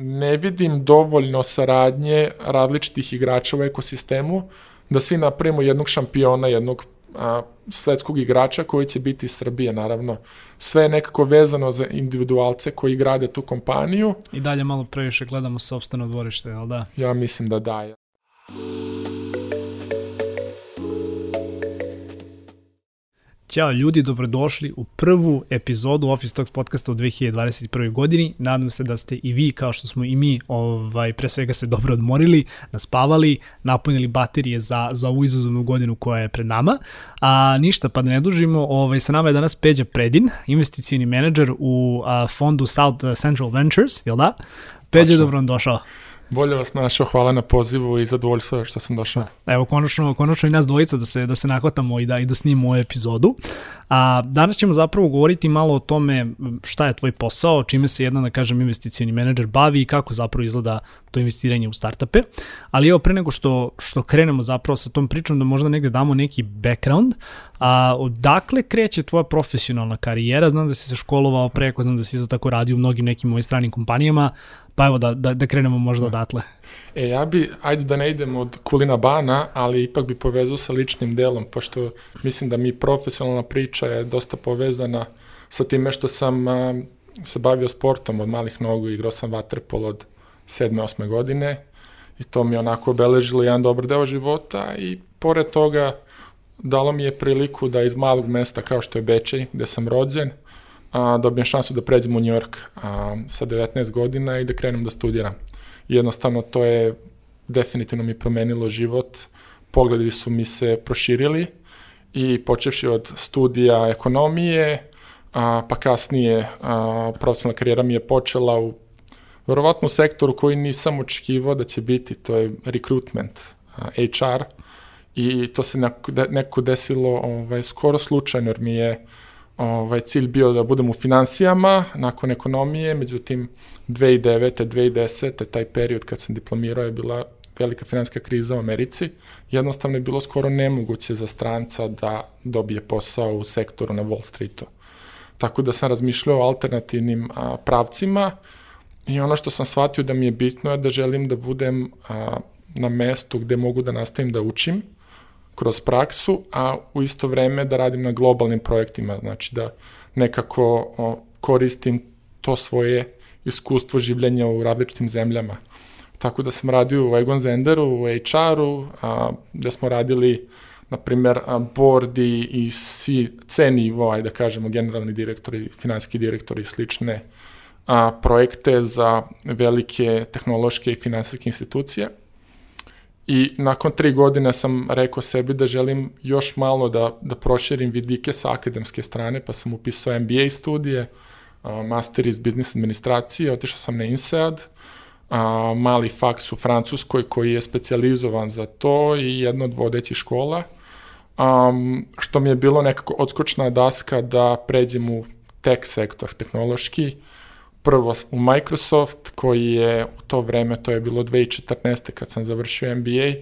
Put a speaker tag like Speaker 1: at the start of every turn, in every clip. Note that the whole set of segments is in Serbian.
Speaker 1: ne vidim dovoljno saradnje različitih igrača u ekosistemu da svi napravimo jednog šampiona, jednog a, svetskog igrača koji će biti iz Srbije, naravno. Sve je nekako vezano za individualce koji grade tu kompaniju.
Speaker 2: I dalje malo previše gledamo sobstveno dvorište, ali da?
Speaker 1: Ja mislim da da.
Speaker 2: Ćao ljudi, dobrodošli u prvu epizodu Office Talks podcasta u 2021. godini. Nadam se da ste i vi, kao što smo i mi, ovaj, pre svega se dobro odmorili, naspavali, napunili baterije za, za ovu izazovnu godinu koja je pred nama. A ništa, pa da ne dužimo, ovaj, sa nama je danas Peđa Predin, investicijni menadžer u a, fondu South Central Ventures, jel da? Peđa, dobro vam došao.
Speaker 1: Bolje vas našao, hvala na pozivu i zadovoljstvo što sam došao.
Speaker 2: Evo, konačno, konačno i nas dvojica da se, da se nakvatamo i da, i da snimimo ovu epizodu. A, danas ćemo zapravo govoriti malo o tome šta je tvoj posao, čime se jedan, da kažem, investicioni menadžer bavi i kako zapravo izgleda to investiranje u startupe. Ali evo, pre nego što, što krenemo zapravo sa tom pričom, da možda negde damo neki background, a odakle kreće tvoja profesionalna karijera? Znam da si se školovao preko, znam da si isto tako radio u mnogim nekim ovim stranim kompanijama, Pa evo da, da, da krenemo možda da. odatle.
Speaker 1: E, ja bi, ajde da ne idem od kulina bana, ali ipak bi povezao sa ličnim delom, pošto mislim da mi profesionalna priča je dosta povezana sa time što sam a, se bavio sportom od malih nogu, igrao sam vaterpol od 7. 8. godine i to mi je onako obeležilo jedan dobar deo života i pored toga dalo mi je priliku da iz malog mesta kao što je Bečej, gde sam rođen, a, dobijem šansu da pređem u New York a, sa 19 godina i da krenem da studiram. Jednostavno to je definitivno mi promenilo život, pogledi su mi se proširili i počevši od studija ekonomije, a, pa kasnije a, profesionalna karijera mi je počela u verovatno sektoru koji nisam očekivao da će biti, to je recruitment, a, HR, i to se neko, neko desilo ovaj, skoro slučajno, jer mi je ovaj, cilj bio da budem u financijama nakon ekonomije, međutim 2009. 2010. taj period kad sam diplomirao je bila velika finanska kriza u Americi. Jednostavno je bilo skoro nemoguće za stranca da dobije posao u sektoru na Wall Streetu. Tako da sam razmišljao o alternativnim a, pravcima i ono što sam shvatio da mi je bitno je da želim da budem a, na mestu gde mogu da nastavim da učim, kroz praksu, a u isto vreme da radim na globalnim projektima, znači da nekako o, koristim to svoje iskustvo življenja u različitim zemljama. Tako da sam radio u Egon Zenderu, u HR-u, gde smo radili, na primer, board i C, C nivo, ajde da kažemo, generalni direktori, finanski direktori i slične a, projekte za velike tehnološke i finansijske institucije. I nakon tri godine sam rekao sebi da želim još malo da, da proširim vidike sa akademske strane, pa sam upisao MBA studije, master iz biznis administracije, otišao sam na INSEAD, a, mali faks u Francuskoj koji je specializovan za to i jedna od vodećih škola, um, što mi je bilo nekako odskočna daska da pređem u tech sektor, tehnološki, prvo u Microsoft koji je u to vreme, to je bilo 2014. kad sam završio MBA,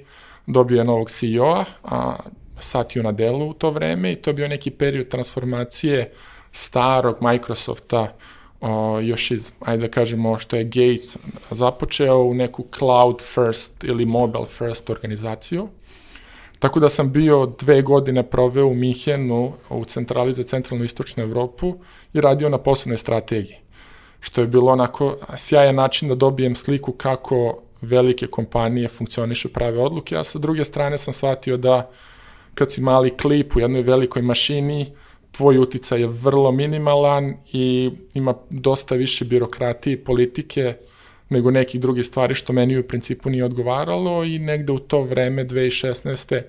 Speaker 1: dobio je novog CEO-a, a Satiju na delu u to vreme i to je bio neki period transformacije starog Microsofta o, još iz, ajde da kažemo, što je Gates započeo u neku cloud first ili mobile first organizaciju. Tako da sam bio dve godine proveo u Mihenu, u centrali za centralnu istočnu Evropu i radio na poslovnoj strategiji što je bilo onako sjajan način da dobijem sliku kako velike kompanije funkcionišu prave odluke, a sa druge strane sam shvatio da kad si mali klip u jednoj velikoj mašini, tvoj uticaj je vrlo minimalan i ima dosta više birokratije i politike nego nekih drugih stvari što meni u principu nije odgovaralo i negde u to vreme 2016.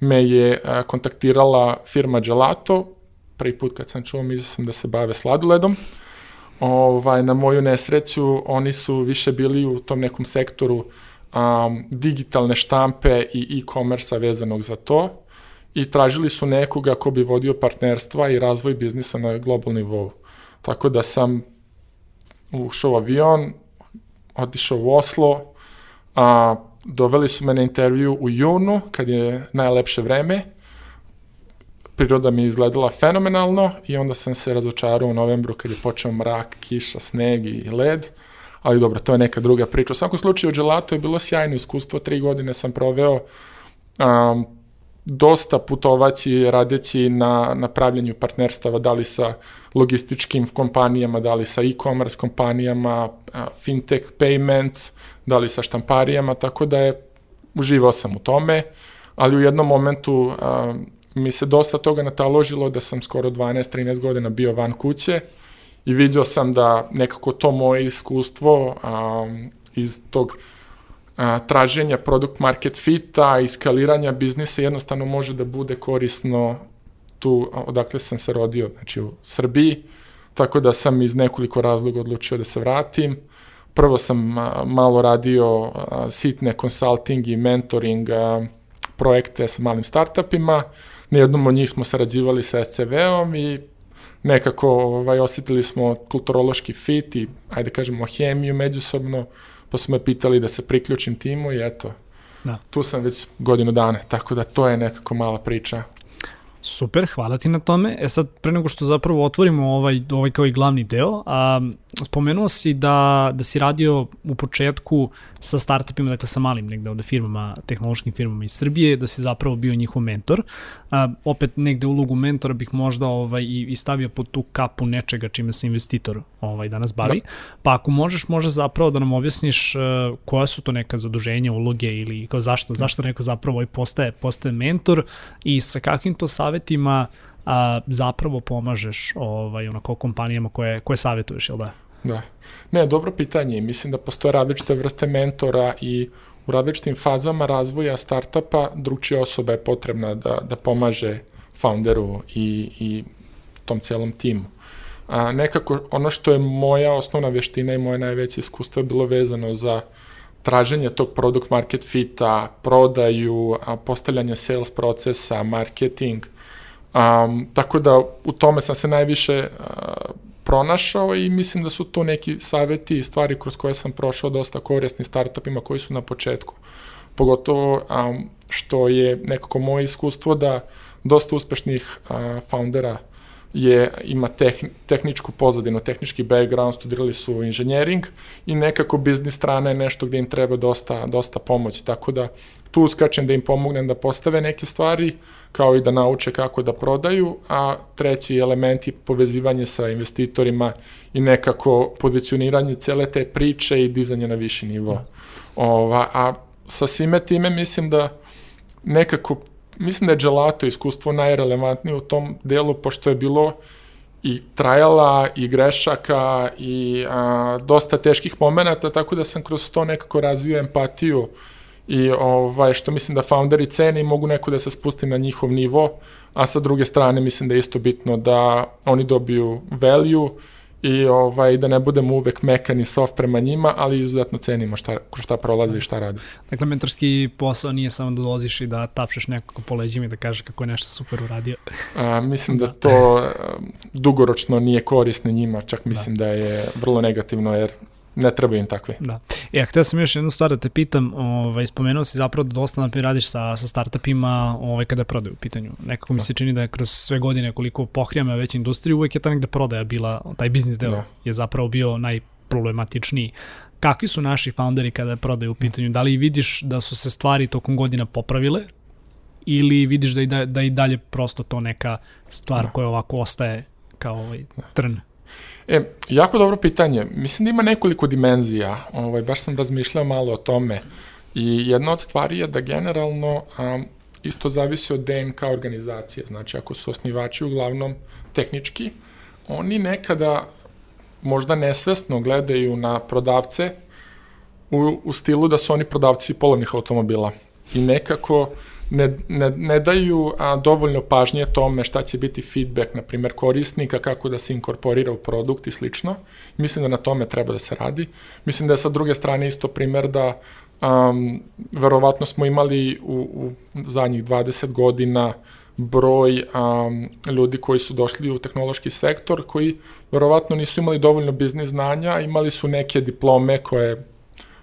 Speaker 1: me je kontaktirala firma Gelato, prvi put kad sam čuo mislio sam da se bave sladoledom, ovaj, na moju nesreću, oni su više bili u tom nekom sektoru um, digitalne štampe i e-commerce vezanog za to i tražili su nekoga ko bi vodio partnerstva i razvoj biznisa na globalnom nivou. Tako da sam ušao u avion, otišao u Oslo, a, doveli su me na intervju u junu, kad je najlepše vreme, priroda mi je izgledala fenomenalno i onda sam se razočarao u novembru kad je počeo mrak, kiša, sneg i led, ali dobro, to je neka druga priča. U svakom slučaju, Gelato je bilo sjajno iskustvo, tri godine sam proveo um, dosta putovaći, radeći na, na pravljenju partnerstava, da li sa logističkim kompanijama, da li sa e-commerce kompanijama, fintech payments, da li sa štamparijama, tako da je uživao sam u tome, ali u jednom momentu a, mi se dosta toga nataložilo da sam skoro 12-13 godina bio van kuće i vidio sam da nekako to moje iskustvo a, iz tog a, traženja product market fita i skaliranja biznisa jednostavno može da bude korisno tu odakle sam se rodio, znači u Srbiji, tako da sam iz nekoliko razloga odlučio da se vratim. Prvo sam a, malo radio a, sitne consulting i mentoring a, projekte sa malim startupima, na jednom od njih smo sarađivali sa SCV-om i nekako ovaj, osetili smo kulturološki fit i, ajde kažemo, hemiju međusobno, pa su me pitali da se priključim timu i eto, da. tu sam već godinu dana, tako da to je nekako mala priča
Speaker 2: Super, hvala ti na tome. E sad, pre nego što zapravo otvorimo ovaj, ovaj kao i glavni deo, a, spomenuo si da, da si radio u početku sa startupima, dakle sa malim negde ovde firmama, tehnološkim firmama iz Srbije, da si zapravo bio njihov mentor. A, opet negde ulogu mentora bih možda ovaj, i, i stavio pod tu kapu nečega čime se investitor ovaj, danas bavi. Da. Pa ako možeš, možda zapravo da nam objasniš uh, koja su to neka zaduženja, uloge ili kao zašto, zašto neko zapravo ovaj postaje, postaje mentor i sa kakvim to savetima a, zapravo pomažeš ovaj, onako kompanijama koje, koje savjetuješ, jel da?
Speaker 1: Da. Ne, dobro pitanje. Mislim da postoje različite vrste mentora i u različitim fazama razvoja startapa drugčija osoba je potrebna da, da pomaže founderu i, i tom celom timu. A, nekako ono što je moja osnovna veština i moje najveće iskustvo je bilo vezano za traženje tog product market fita, prodaju, a, postavljanje sales procesa, marketing. Um, tako da u tome sam se najviše a, pronašao i mislim da su to neki saveti i stvari kroz koje sam prošao dosta korisni startupima koji su na početku. Pogotovo um, što je nekako moje iskustvo da dosta uspešnih uh, foundera je, ima tehn, tehničku pozadinu, tehnički background, studirali su inženjering i nekako biznis strana je nešto gde im treba dosta, dosta pomoći, tako da tu uskačem da im pomognem da postave neke stvari, kao i da nauče kako da prodaju, a treći element je povezivanje sa investitorima i nekako pozicioniranje cele te priče i dizanje na viši nivo. Ova, a sa svime time mislim da nekako mislim da je gelato iskustvo najrelevantnije u tom delu, pošto je bilo i trajala i grešaka i a, dosta teških momenta, tako da sam kroz to nekako razvio empatiju i ovaj, što mislim da founderi cene i mogu neko da se spusti na njihov nivo, a sa druge strane mislim da je isto bitno da oni dobiju value i ovaj, da ne budemo uvek mekan i soft prema njima, ali izuzetno cenimo šta, šta prolazi i šta radi.
Speaker 2: Dakle, mentorski posao nije samo da dolaziš i da tapšeš nekako po leđima i da kažeš kako je nešto super uradio.
Speaker 1: A, mislim da, da to dugoročno nije korisno njima, čak mislim da. da je vrlo negativno, jer ne trebaju im takve.
Speaker 2: Da. E, ja htio sam još jednu stvar da te pitam, ovaj, spomenuo si zapravo da dosta naprijed radiš sa, sa startupima ovaj, kada prodaju u pitanju. Nekako mi da. se čini da je kroz sve godine koliko pohrijame već industriju, uvek je ta negde prodaja bila, taj biznis deo da. je zapravo bio najproblematičniji. Kakvi su naši founderi kada prodaju u pitanju? Da li vidiš da su se stvari tokom godina popravile ili vidiš da i, da, da i dalje prosto to neka stvar da. koja ovako ostaje kao ovaj da.
Speaker 1: E, jako dobro pitanje. Mislim da ima nekoliko dimenzija. Ovaj, baš sam razmišljao malo o tome. I jedna od stvari je da generalno um, isto zavisi od DNK organizacije. Znači, ako su osnivači uglavnom tehnički, oni nekada možda nesvesno gledaju na prodavce u, u stilu da su oni prodavci polovnih automobila. I nekako ne, ne, ne daju a, dovoljno pažnje tome šta će biti feedback, na primer, korisnika, kako da se inkorporira u produkt i slično. Mislim da na tome treba da se radi. Mislim da je sa druge strane isto primer da um, verovatno smo imali u, u zadnjih 20 godina broj um, ljudi koji su došli u tehnološki sektor, koji verovatno nisu imali dovoljno biznis znanja, imali su neke diplome koje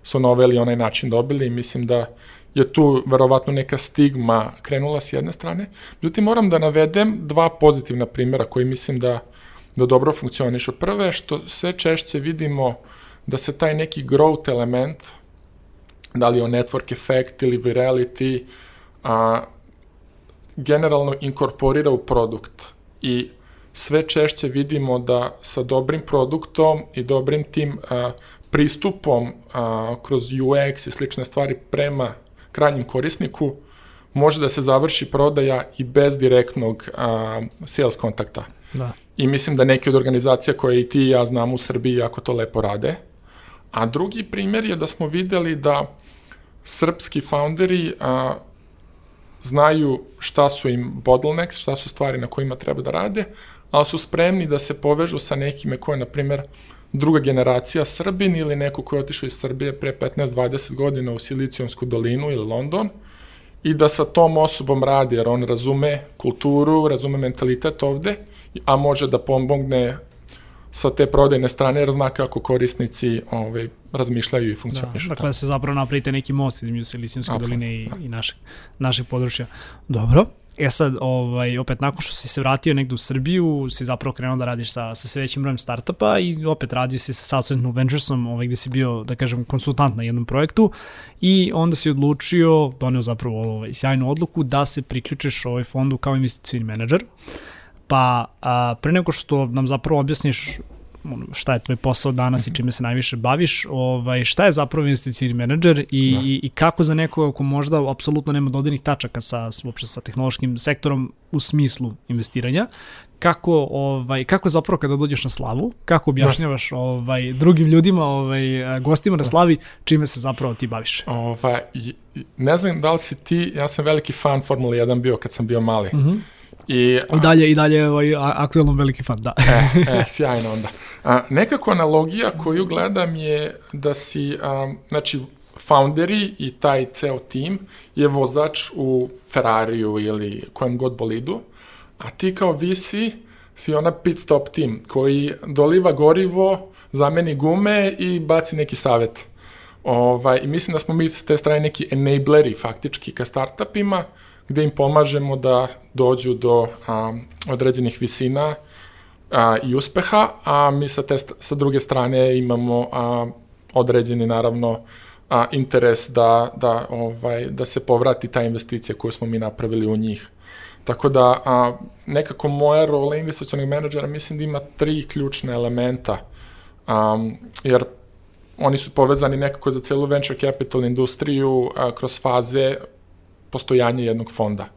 Speaker 1: su na ovaj ili onaj način dobili i mislim da je tu verovatno neka stigma krenula s jedne strane. Međutim, moram da navedem dva pozitivna primjera koji mislim da, da dobro funkcionišu. Prve je što sve češće vidimo da se taj neki growth element, da li je on network effect ili virality, a, generalno inkorporira u produkt i sve češće vidimo da sa dobrim produktom i dobrim tim a, pristupom a, kroz UX i slične stvari prema krajnjem korisniku može da se završi prodaja i bez direktnog a, sales kontakta.
Speaker 2: Da.
Speaker 1: I mislim da neke od organizacija koje i ti i ja znam u Srbiji jako to lepo rade. A drugi primjer je da smo videli da srpski founderi a, znaju šta su im bottlenecks, šta su stvari na kojima treba da rade, ali su spremni da se povežu sa nekime koje, na primer, druga generacija Srbin ili neko ko je otišao iz Srbije pre 15-20 godina u Silicijonsku dolinu ili London i da sa tom osobom radi, jer on razume kulturu, razume mentalitet ovde, a može da pomogne sa te prodajne strane, jer zna kako korisnici ovaj, razmišljaju i funkcionišu.
Speaker 2: Da, dakle, da se zapravo napravite neki most između Silicijske doline i, da. i našeg, našeg područja. Dobro, E sad, ovaj, opet nakon što si se vratio negde u Srbiju, si zapravo krenuo da radiš sa, sa sve većim brojem startupa i opet radio si sa South Venturesom, ovaj, gde si bio, da kažem, konsultant na jednom projektu i onda si odlučio, doneo zapravo ovaj, sjajnu odluku da se priključiš ovaj fondu kao investicijni menadžer. Pa a, pre nego što nam zapravo objasniš šta je tvoj posao danas i mhm. čime se najviše baviš, ovaj, šta je zapravo investicijni menadžer i, da. i, i kako za nekoga ko možda apsolutno nema dodirnih tačaka sa, uopšte sa tehnološkim sektorom u smislu investiranja, kako ovaj kako zapravo kada dođeš na slavu, kako objašnjavaš da. ovaj drugim ljudima, ovaj gostima na da. slavi čime se zapravo ti baviš.
Speaker 1: Ovaj ne znam da li si ti, ja sam veliki fan Formule 1 bio kad sam bio mali. Mhm. Mm
Speaker 2: I, I dalje, i dalje ovaj, aktualno veliki fan, da.
Speaker 1: e, e, sjajno onda. A, nekako analogija koju gledam je da si, a, znači, founderi i taj ceo tim je vozač u Ferrariju ili kojem god bolidu, a ti kao visi si ona pit stop tim koji doliva gorivo, zameni gume i baci neki savet. Ovaj, I mislim da smo mi s te strane neki enableri faktički ka startupima, gde im pomažemo da dođu do a, određenih visina a, i uspeha, a mi sa, te, sa druge strane imamo a, određeni naravno a, interes da, da, ovaj, da se povrati ta investicija koju smo mi napravili u njih. Tako da a, nekako moja rola investicionog menadžera mislim da ima tri ključne elementa, a, jer oni su povezani nekako za celu venture capital industriju a, kroz faze postojanja jednog fonda.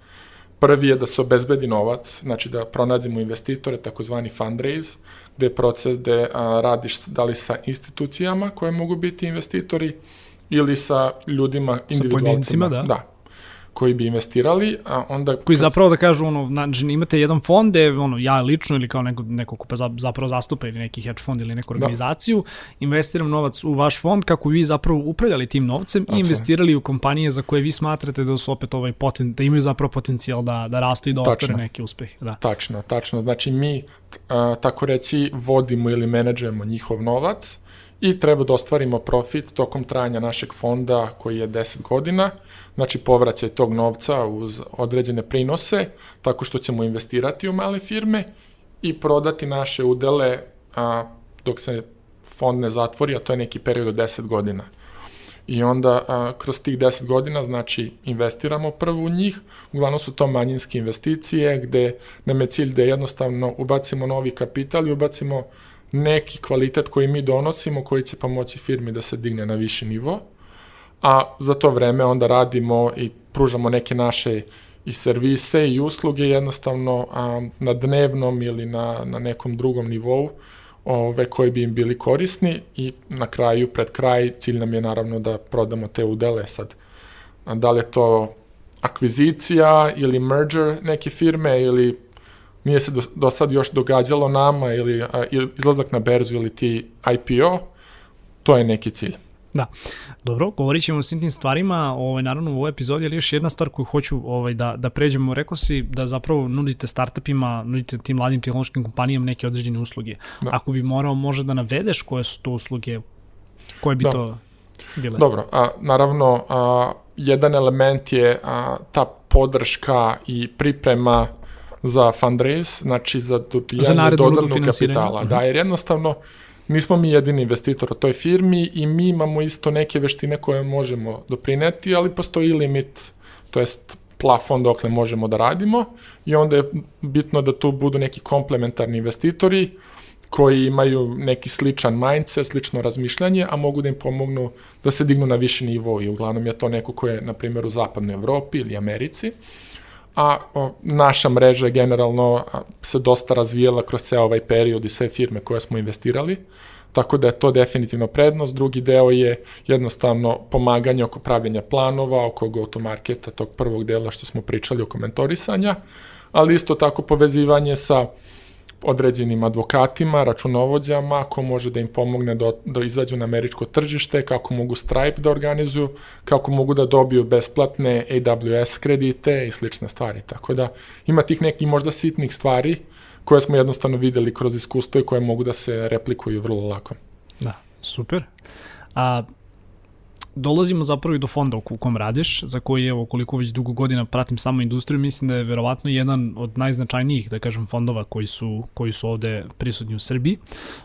Speaker 1: Prvi je da se obezbedi novac, znači da pronađemo investitore, takozvani fundraise, gde je proces gde a, radiš da li sa institucijama koje mogu biti investitori ili sa ljudima, individualcima.
Speaker 2: da.
Speaker 1: da koji bi investirali, a onda...
Speaker 2: Koji zapravo da kažu, ono, znači imate jedan fond gde, ono, ja lično ili kao neko, neko ko pa zapravo zastupa ili neki hedge fond ili neku da. organizaciju, da. investiram novac u vaš fond kako vi zapravo upravljali tim novcem Absolutno. i investirali u kompanije za koje vi smatrate da su opet ovaj poten, da imaju zapravo potencijal da, da rastu i da ostvare neki uspeh. Da.
Speaker 1: Tačno, tačno. Znači mi, a, tako reći, vodimo ili menadžujemo njihov novac, i treba da ostvarimo profit tokom trajanja našeg fonda koji je 10 godina, znači povraćaj tog novca uz određene prinose, tako što ćemo investirati u male firme i prodati naše udele a, dok se fond ne zatvori, a to je neki period od 10 godina. I onda a, kroz tih 10 godina, znači, investiramo prvo u njih, uglavnom su to manjinske investicije, gde nam je cilj da jednostavno ubacimo novi kapital i ubacimo neki kvalitet koji mi donosimo, koji će pomoći firmi da se digne na viši nivo, a za to vreme onda radimo i pružamo neke naše i servise i usluge jednostavno a, na dnevnom ili na, na nekom drugom nivou ove, koji bi im bili korisni i na kraju, pred kraj, cilj nam je naravno da prodamo te udele sad. A, da li je to akvizicija ili merger neke firme ili nije se do, do sad još događalo nama ili a, izlazak na berzu ili ti IPO, to je neki cilj.
Speaker 2: Da. Dobro, govorit ćemo o svim tim stvarima, ovaj, naravno u ovoj epizodi, ali još jedna stvar koju hoću ovaj, da, da pređemo. Rekao si da zapravo nudite startupima, nudite tim mladim tehnološkim kompanijama neke određene usluge. Da. Ako bi morao može da navedeš koje su to usluge, koje bi da. to bile?
Speaker 1: Dobro, a, naravno, a, jedan element je a, ta podrška i priprema za fundraise, znači za dobijanje dodatnog kapitala. Uh -huh. Da, jer jednostavno nismo mi jedini investitor u toj firmi i mi imamo isto neke veštine koje možemo doprineti, ali postoji limit, to jest plafon dokle možemo da radimo i onda je bitno da tu budu neki komplementarni investitori koji imaju neki sličan mindset, slično razmišljanje, a mogu da im pomognu da se dignu na viši nivo i uglavnom je to neko ko je, na primjer, u zapadnoj Evropi ili Americi, a o, naša mreža je generalno se dosta razvijela kroz ceo ovaj period i sve firme koje smo investirali, tako da je to definitivno prednost. Drugi deo je jednostavno pomaganje oko pravljenja planova, oko go-to-marketa, tog prvog dela što smo pričali oko mentorisanja, ali isto tako povezivanje sa određenim advokatima, računovođama, ko može da im pomogne da, da izađu na američko tržište, kako mogu Stripe da organizuju, kako mogu da dobiju besplatne AWS kredite i slične stvari. Tako da ima tih nekih možda sitnih stvari koje smo jednostavno videli kroz iskustvo i koje mogu da se replikuju vrlo lako.
Speaker 2: Da, super. A dolazimo zapravo i do fonda u kom radiš, za koji evo koliko već dugo godina pratim samo industriju, mislim da je verovatno jedan od najznačajnijih, da kažem, fondova koji su, koji su ovde prisutni u Srbiji.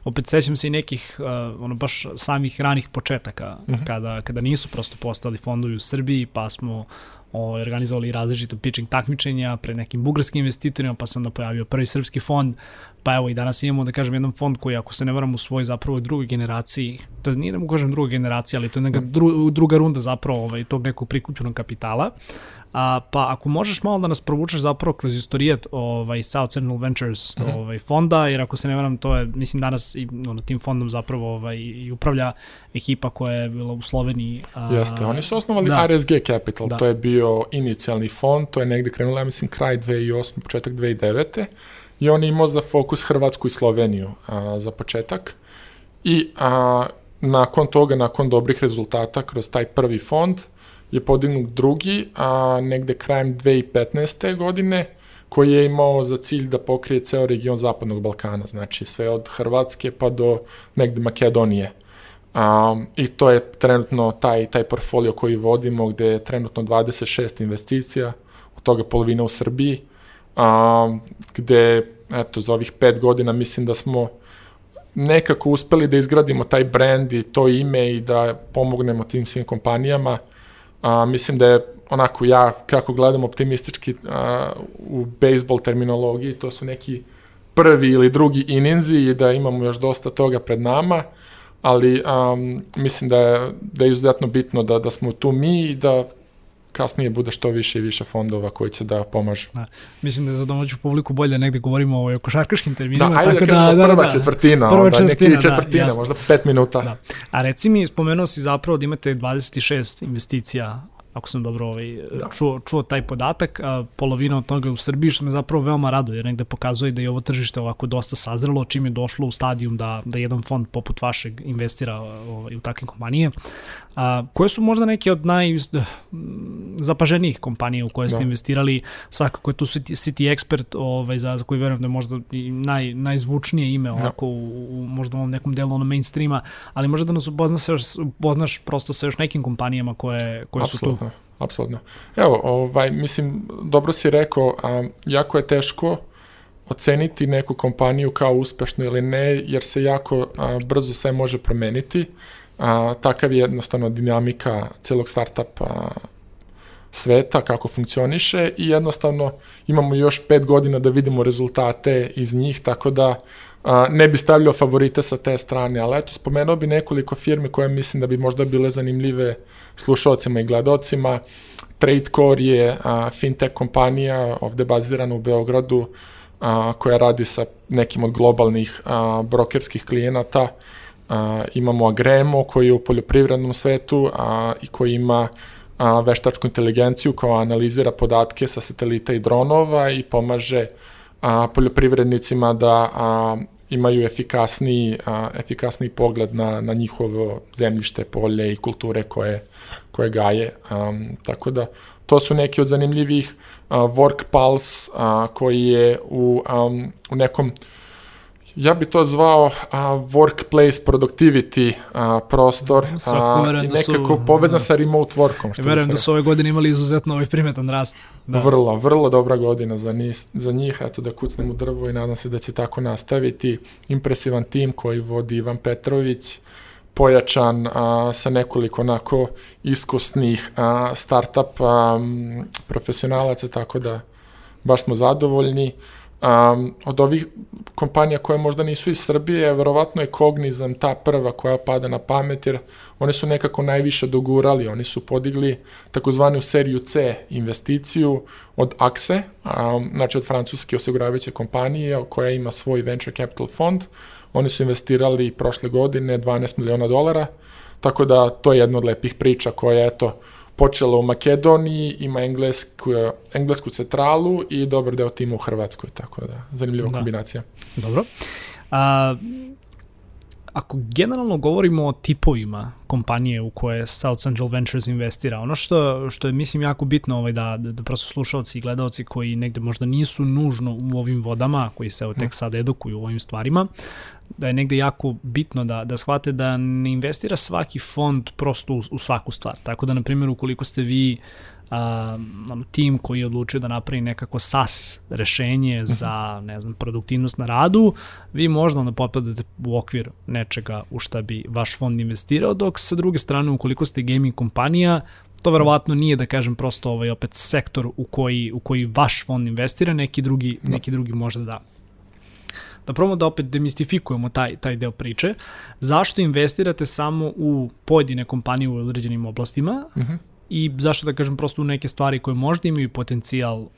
Speaker 2: Opet sećam se i nekih, uh, ono baš samih ranih početaka, uh mhm. -huh. kada, kada nisu prosto postali fondovi u Srbiji, pa smo o, organizovali različite pitching takmičenja pred nekim bugarskim investitorima, pa se onda pojavio prvi srpski fond, pa evo i danas imamo, da kažem, jedan fond koji, ako se ne varam, u svoj zapravo drugoj generaciji, to nije da mu kažem druga generacija, ali to je neka dru, druga runda zapravo ovaj, tog nekog prikupljenog kapitala, A, pa ako možeš malo da nas provučeš zapravo kroz istorijat ovaj, South Central Ventures uh mhm. -huh. ovaj, fonda, jer ako se ne varam, to je, mislim, danas i, ono, tim fondom zapravo ovaj, i upravlja ekipa koja je bila u Sloveniji.
Speaker 1: A, Jeste, oni su osnovali da. RSG Capital, da. to je bio inicijalni fond, to je negde krenulo, ja mislim, kraj 2008, početak 2009. I on je imao za fokus Hrvatsku i Sloveniju a, za početak. I a, nakon toga, nakon dobrih rezultata kroz taj prvi fond, je podignut drugi, a negde krajem 2015. godine, koji je imao za cilj da pokrije ceo region Zapadnog Balkana, znači sve od Hrvatske pa do negde Makedonije. Um, I to je trenutno taj, taj portfolio koji vodimo, gde je trenutno 26 investicija, od toga polovina u Srbiji, um, gde, eto, za ovih pet godina mislim da smo nekako uspeli da izgradimo taj brand i to ime i da pomognemo tim svim kompanijama. A, mislim da je onako ja, kako gledam optimistički a, u bejsbol terminologiji, to su neki prvi ili drugi ininzi i da imamo još dosta toga pred nama, ali um, mislim da je, da je izuzetno bitno da, da smo tu mi i da kasnije bude što više i više fondova koji će da pomažu. Da.
Speaker 2: Mislim da je za domaću publiku bolje negde govorimo o košarkaškim terminima.
Speaker 1: Da, ajde da tako da kažemo da, prva da, četvrtina, prva onda četvrtina, neki četvrtina, da, možda pet minuta. Da.
Speaker 2: A reci mi, spomenuo si zapravo da imate 26 investicija ako sam dobro ovaj, da. čuo, čuo taj podatak, a polovina od toga u Srbiji, što me zapravo veoma rado, jer negde pokazuje da je ovo tržište ovako dosta sazrelo, čim je došlo u stadijum da, da jedan fond poput vašeg investira ovaj, u takve kompanije. A, koje su možda neke od najzapaženijih kompanija u koje ste da. investirali? Svakako je tu City, City Expert, ovaj, za, za koji verujem da je možda i naj, najzvučnije ime da. ovako u, u, možda u ovom nekom delu ono mainstreama, ali možda da nas upoznaš, upoznaš prosto sa još nekim kompanijama koje, koje Absolutno. su tu.
Speaker 1: Apsolutno. Evo, ovaj, mislim, dobro si rekao, a, jako je teško oceniti neku kompaniju kao uspešnu ili ne, jer se jako a, brzo sve može promeniti a, takav je jednostavno dinamika celog startupa sveta, kako funkcioniše i jednostavno imamo još pet godina da vidimo rezultate iz njih, tako da a, ne bi stavljao favorite sa te strane, ali eto, spomenuo bi nekoliko firme koje mislim da bi možda bile zanimljive slušalcima i gledocima. Tradecore je a, fintech kompanija ovde bazirana u Beogradu, a, koja radi sa nekim od globalnih a, brokerskih klijenata, a, imamo Agremo koji je u poljoprivrednom svetu a, i koji ima a, veštačku inteligenciju koja analizira podatke sa satelita i dronova i pomaže a, poljoprivrednicima da a, imaju efikasniji, a, efikasniji pogled na, na njihovo zemljište, polje i kulture koje, koje gaje. A, tako da to su neki od zanimljivih uh, Work Pulse uh, koji je u, um, u nekom Ja bi to zvao a, workplace productivity a, prostor a, i
Speaker 2: da
Speaker 1: nekako
Speaker 2: su,
Speaker 1: povezan
Speaker 2: da.
Speaker 1: sa remote workom.
Speaker 2: Što verujem da su ove godine imali izuzetno ovaj primetan rast.
Speaker 1: Da. Vrlo, vrlo dobra godina za, njih, za njih, eto da kucnem u drvo i nadam se da će tako nastaviti. Impresivan tim koji vodi Ivan Petrović, pojačan a, sa nekoliko onako iskusnih a, startup a, profesionalaca, tako da baš smo zadovoljni. Um, od ovih kompanija koje možda nisu iz Srbije, verovatno je Cognizant ta prva koja pada na pamet, jer one su nekako najviše dogurali, oni su podigli takozvanu seriju C investiciju od AXE, um, znači od francuske osiguravajuće kompanije koja ima svoj venture capital fond, oni su investirali prošle godine 12 miliona dolara, tako da to je jedna od lepih priča koja, eto, počela u Makedoniji, ima englesku, englesku centralu i dobar deo tima u Hrvatskoj, tako da zanimljiva da. kombinacija.
Speaker 2: Dobro. A, ako generalno govorimo o tipovima kompanije u koje South Central Ventures investira, ono što, što je mislim jako bitno ovaj, da, da, da prosto slušalci i gledalci koji negde možda nisu nužno u ovim vodama, koji se evo tek sad edukuju u ovim stvarima, da je negde jako bitno da, da shvate da ne investira svaki fond prosto u, u svaku stvar. Tako da, na primjer, ukoliko ste vi a, ono, tim koji je odlučio da napravi nekako SAS rešenje mhm. za, ne znam, produktivnost na radu, vi možda onda potpadate u okvir nečega u šta bi vaš fond investirao, dok sa druge strane, ukoliko ste gaming kompanija, to verovatno nije da kažem prosto ovaj opet sektor u koji u koji vaš fond investira, neki drugi da. neki drugi možda da da probamo da opet demistifikujemo taj, taj deo priče. Zašto investirate samo u pojedine kompanije u određenim oblastima uh mhm. -huh. i zašto da kažem prosto u neke stvari koje možda imaju potencijal uh,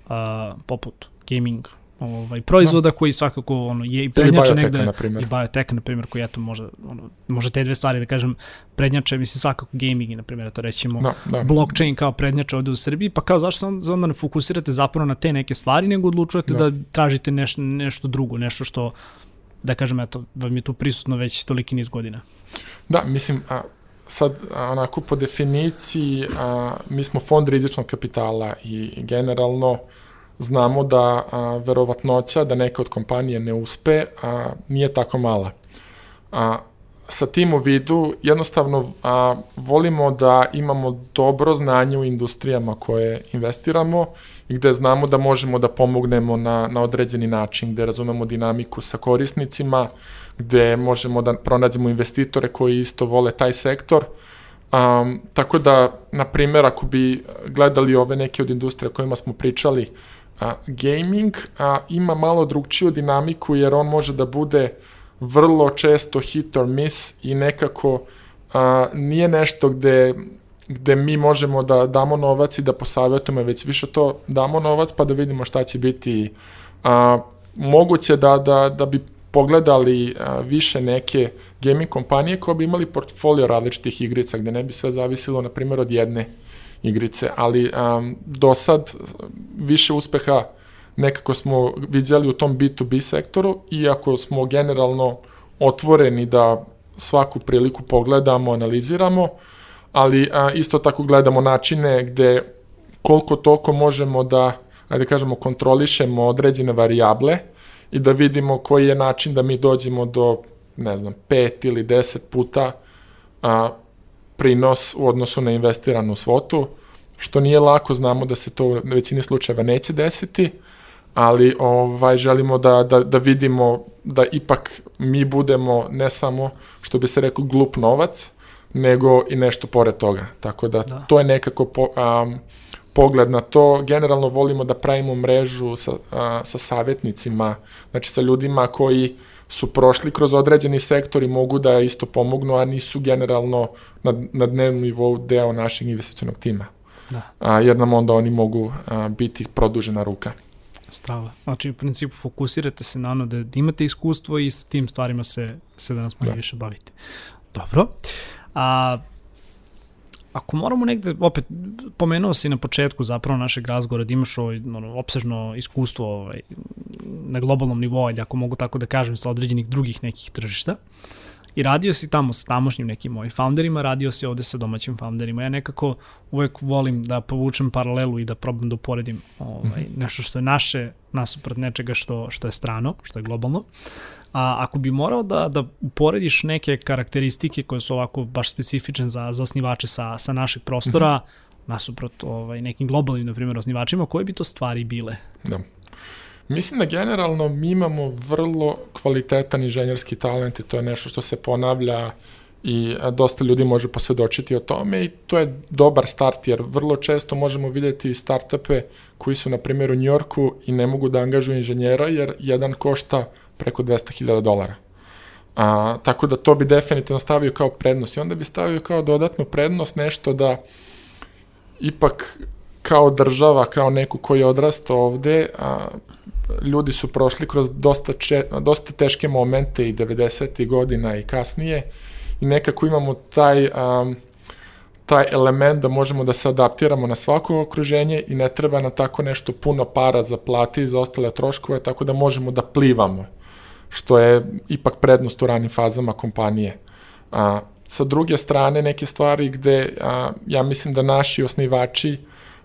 Speaker 2: poput gaming, ovaj, proizvoda no. koji svakako ono, je i prednjače negde.
Speaker 1: Na primjer.
Speaker 2: I bioteka, na primjer, koji eto može, ono, može te dve stvari da kažem prednjače, mislim svakako gaming, na primjer, to rećemo no, da. blockchain kao prednjače ovde u Srbiji, pa kao zašto onda, onda ne fokusirate zapravo na te neke stvari, nego odlučujete da, da tražite neš, nešto drugo, nešto što da kažem, eto, vam je tu prisutno već toliki niz godina.
Speaker 1: Da, mislim, a, sad, onako, po definiciji, a, mi smo fond rizičnog kapitala i generalno znamo da a, verovatnoća da neka od kompanije ne uspe a, nije tako mala. A, sa tim u vidu jednostavno a, volimo da imamo dobro znanje u industrijama koje investiramo i gde znamo da možemo da pomognemo na, na određeni način, gde razumemo dinamiku sa korisnicima, gde možemo da pronađemo investitore koji isto vole taj sektor. Um, tako da, na primjer, ako bi gledali ove neke od industrija o kojima smo pričali, a, gaming a, ima malo drugčiju dinamiku jer on može da bude vrlo često hit or miss i nekako a, nije nešto gde gde mi možemo da damo novac i da posavetujemo, već više to damo novac pa da vidimo šta će biti. A, moguće da, da, da bi pogledali a, više neke gaming kompanije koje bi imali portfolio različitih igrica, gde ne bi sve zavisilo, na primjer, od jedne igrice, ali um, do sad više uspeha nekako smo vidjeli u tom B2B sektoru, iako smo generalno otvoreni da svaku priliku pogledamo, analiziramo, ali a, isto tako gledamo načine gde koliko toliko možemo da, ajde kažemo, kontrolišemo određene variable i da vidimo koji je način da mi dođemo do, ne znam, pet ili deset puta a, prinos u odnosu na investiranu svotu, što nije lako, znamo da se to u većini slučajeva neće desiti, ali ovaj želimo da, da, da vidimo da ipak mi budemo ne samo, što bi se rekao, glup novac, nego i nešto pored toga. Tako da, da. to je nekako po, um, pogled na to. Generalno volimo da pravimo mrežu sa, a, sa savjetnicima, znači sa ljudima koji su prošli kroz određeni sektor i mogu da isto pomognu, a nisu generalno na, na dnevnom nivou deo našeg investicionog tima. Da. A, jer nam onda oni mogu a, biti produžena ruka.
Speaker 2: Strava. Znači, u principu fokusirate se na ono da, da imate iskustvo i s tim stvarima se, se danas manje da. više bavite. Dobro. A, ako moramo negde, opet, pomenuo si na početku zapravo našeg razgovora da imaš ovaj, ono, opsežno iskustvo ovaj, na globalnom nivou, ili ako mogu tako da kažem, sa određenih drugih nekih tržišta. I radio si tamo sa tamošnjim nekim mojim founderima, radio si ovde sa domaćim founderima. Ja nekako uvek volim da povučem paralelu i da probam da uporedim ovaj, mhm. nešto što je naše nasuprot nečega što, što je strano, što je globalno. A ako bi morao da, da uporediš neke karakteristike koje su ovako baš specifične za, za osnivače sa, sa našeg prostora, mm -hmm. nasuprot ovaj, nekim globalnim, na primjer, osnivačima, koje bi to stvari bile?
Speaker 1: Da. Mislim da generalno mi imamo vrlo kvalitetan inženjerski talent i to je nešto što se ponavlja i dosta ljudi može posvedočiti o tome i to je dobar start jer vrlo često možemo vidjeti startupe koji su na primjer u Njorku i ne mogu da angažuju inženjera jer jedan košta preko 200.000 dolara. A, tako da to bi definitivno stavio kao prednost i onda bi stavio kao dodatnu prednost nešto da ipak kao država, kao neku koji je odrastao ovde, a, ljudi su prošli kroz dosta, če, dosta teške momente i 90. godina i kasnije i nekako imamo taj, um, taj element da možemo da se adaptiramo na svako okruženje i ne treba na tako nešto puno para za plati i za ostale troškove, tako da možemo da plivamo, što je ipak prednost u ranim fazama kompanije. A, sa druge strane, neke stvari gde a, ja mislim da naši osnivači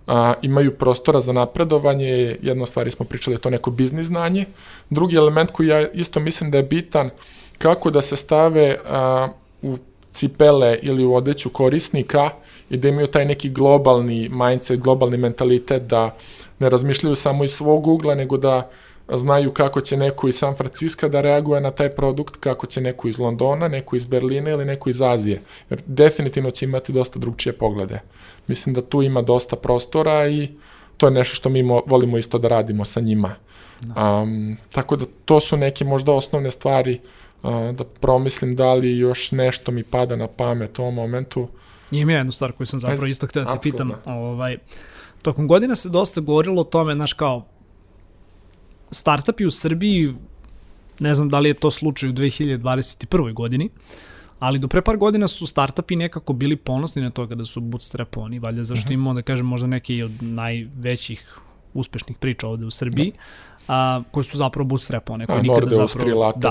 Speaker 1: a, imaju prostora za napredovanje, jedna stvari smo pričali, to neko biznis znanje. Drugi element koji ja isto mislim da je bitan, kako da se stave a, u cipele ili u odeću korisnika i da imaju taj neki globalni mindset, globalni mentalitet da ne razmišljaju samo iz svog ugla, nego da znaju kako će neko iz San Francisco da reaguje na taj produkt, kako će neko iz Londona, neko iz Berlina ili neko iz Azije. Jer definitivno će imati dosta drugčije poglede. Mislim da tu ima dosta prostora i to je nešto što mi volimo isto da radimo sa njima. Um, tako da to su neke možda osnovne stvari uh, da promislim da li još nešto mi pada na pamet u ovom momentu.
Speaker 2: Ima jednu stvar koju sam zapravo isto htio da te pitam. Ovaj, tokom godina se dosta govorilo o tome, znaš kao, startupi u Srbiji, ne znam da li je to slučaj u 2021. godini, ali do pre par godina su startupi nekako bili ponosni na to kada su bootstrapovani, valjda zašto uh mhm. -huh. imamo da kažem možda neki od najvećih uspešnih priča ovde u Srbiji, da. a, koje su zapravo bootstrapovane. Koje
Speaker 1: nikada zapravo. Da,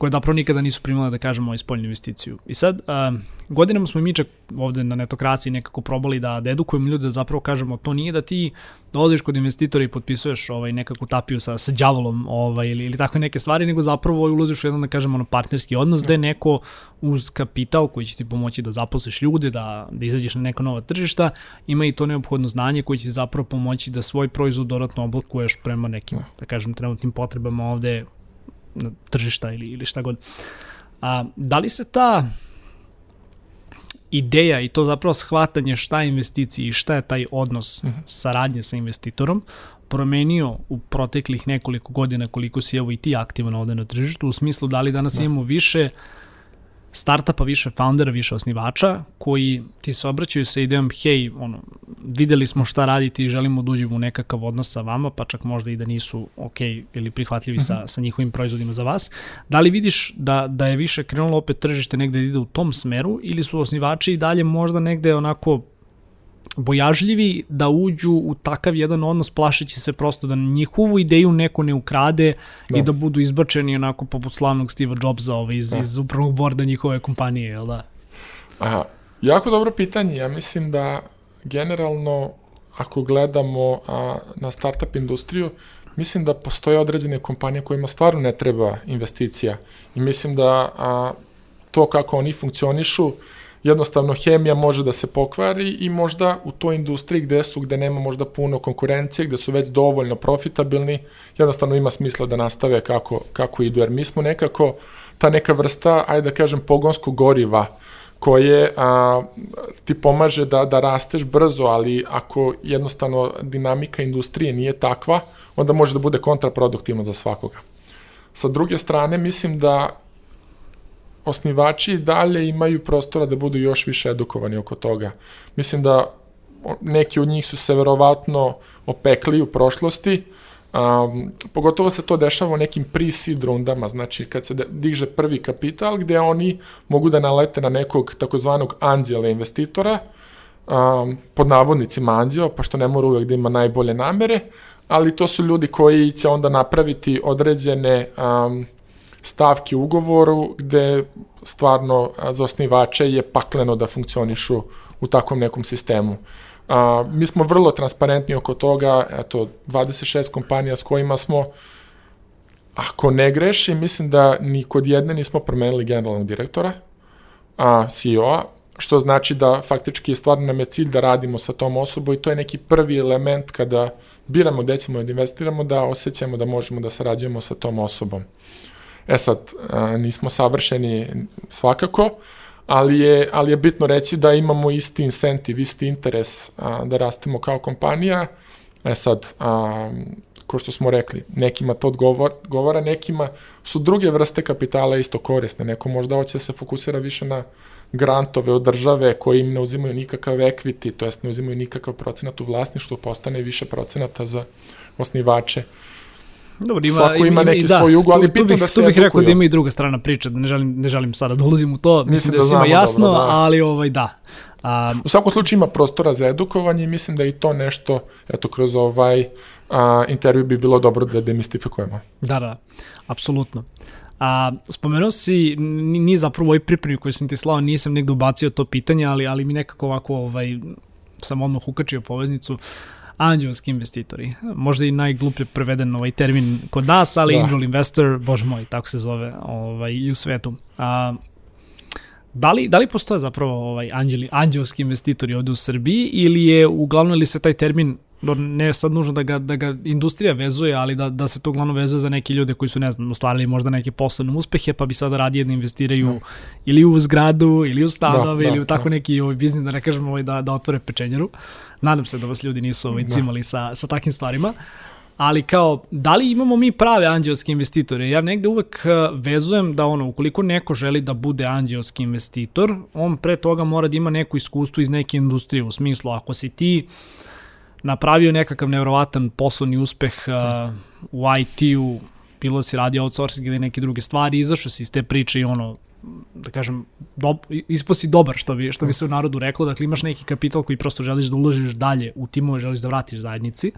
Speaker 2: koje zapravo nikada nisu primile, da kažemo, spoljnu investiciju. I sad, uh, godinama smo mi čak ovde na netokraciji nekako probali da, da edukujemo ljude da zapravo kažemo, to nije da ti dolaziš kod investitora i potpisuješ ovaj, nekakvu tapiju sa, sa djavolom ovaj, ili, ili takve neke stvari, nego zapravo ulaziš u jedan, da kažemo, ono, partnerski odnos, da je neko uz kapital koji će ti pomoći da zaposliš ljude, da, da izađeš na neka nova tržišta, ima i to neophodno znanje koje će ti zapravo pomoći da svoj proizvod dodatno oblikuješ prema nekim, da kažem, trenutnim potrebama ovde tržišta ili, ili šta god. A, da li se ta ideja i to zapravo shvatanje šta je investicija i šta je taj odnos mm -hmm. saradnje sa investitorom promenio u proteklih nekoliko godina koliko si evo i ti aktivan ovde na tržištu u smislu da li danas da. imamo više uh, startupa, više foundera, više osnivača, koji ti se obraćaju sa idejom, hej, ono, videli smo šta radite i želimo da uđemo u nekakav odnos sa vama, pa čak možda i da nisu ok ili prihvatljivi uh -huh. sa, mhm. sa njihovim proizvodima za vas. Da li vidiš da, da je više krenulo opet tržište negde da ide u tom smeru ili su osnivači i dalje možda negde onako bojažljivi da uđu u takav jedan odnos plašeći se prosto da njihovu ideju neko ne ukrade da. i da budu izbačeni onako poput slavnog Steve Jobsa ovaj, iz, da. iz upravnog borda njihove kompanije, jel da?
Speaker 1: Aha, jako dobro pitanje. Ja mislim da generalno ako gledamo a, na startup industriju, mislim da postoje određene kompanije kojima stvarno ne treba investicija i mislim da a, to kako oni funkcionišu jednostavno hemija može da se pokvari i možda u toj industriji gde su, gde nema možda puno konkurencije, gde su već dovoljno profitabilni, jednostavno ima smisla da nastave kako, kako idu, jer mi smo nekako ta neka vrsta, ajde da kažem, pogonskog goriva, koje a, ti pomaže da, da rasteš brzo, ali ako jednostavno dinamika industrije nije takva, onda može da bude kontraproduktivno za svakoga. Sa druge strane, mislim da osnivači dalje imaju prostora da budu još više edukovani oko toga. Mislim da neki od njih su se verovatno opekli u prošlosti, Um, pogotovo se to dešava u nekim pre-seed rundama, znači kad se diže prvi kapital gde oni mogu da nalete na nekog takozvanog anđela investitora, um, pod navodnicima anđeo, pošto ne mora uvek da ima najbolje namere, ali to su ljudi koji će onda napraviti određene um, stavke u ugovoru gde stvarno za osnivače je pakleno da funkcionišu u takvom nekom sistemu. A, mi smo vrlo transparentni oko toga, eto, 26 kompanija s kojima smo ako ne grešim, mislim da ni kod jedne nismo promenili generalnog direktora, a CEO-a, što znači da faktički stvarno nam je cilj da radimo sa tom osobom i to je neki prvi element kada biramo gde ćemo da investiramo, da osjećamo da možemo da sarađujemo sa tom osobom. E sad, nismo savršeni svakako, ali je, ali je bitno reći da imamo isti incentiv, isti interes da rastemo kao kompanija. E sad, ko što smo rekli, nekima to odgovara, nekima su druge vrste kapitala isto korisne. Neko možda hoće da se fokusira više na grantove od države koji im ne uzimaju nikakav equity, to jest ne uzimaju nikakav procenat u vlasništvu, postane više procenata za osnivače. Dobro, ima, Svako ima neki da, svoj ugo, ali tu, bitno
Speaker 2: tu
Speaker 1: da se
Speaker 2: Tu bih rekao da ima i druga strana priče, da ne želim, ne želim sada da ulazim u to, mislim, mislim da, da je svima jasno, dobro, da. ali ovaj, da.
Speaker 1: A, u svakom slučaju ima prostora za edukovanje i mislim da i to nešto, eto, kroz ovaj a, intervju bi bilo dobro da demistifikujemo.
Speaker 2: Da, da, apsolutno. A, spomenuo si, ni zapravo ovoj pripremi koju sam ti slao, nisam negde ubacio to pitanje, ali, ali mi nekako ovako ovaj, sam odmah ukačio poveznicu. Anđelski investitori. Možda i najgluplje preveden ovaj termin kod nas, ali da. angel investor, bože moj, tako se zove ovaj, i u svetu. A, Da li, da li postoje zapravo ovaj anđeli, anđelski investitori ovde u Srbiji ili je uglavnom ili se taj termin ne sad nužno da ga, da ga industrija vezuje, ali da, da se to uglavnom vezuje za neke ljude koji su, ne znam, ostvarili možda neke poslovne uspehe, pa bi sada radije da investiraju. Da. ili u zgradu, ili u stanove, da, ili da, u tako da. neki ovaj, biznis, da ne kažemo ovaj, da, da otvore pečenjaru. Nadam se da vas ljudi nisu ovaj, da. cimali da. sa, sa takim stvarima. Ali kao, da li imamo mi prave anđelske investitore? Ja negde uvek eh, vezujem da ono, ukoliko neko želi da bude anđelski investitor, on pre toga mora da ima neko iskustvo iz neke industrije. U smislu, ako si ti napravio nekakav nevrovatan poslovni uspeh uh, u IT-u, bilo da si radio outsourcing ili neke druge stvari, izašao si iz te priče i ono, da kažem, do, ispo si dobar, što bi, što bi se u narodu reklo, dakle imaš neki kapital koji prosto želiš da uložiš dalje u timove, želiš da vratiš zajednici,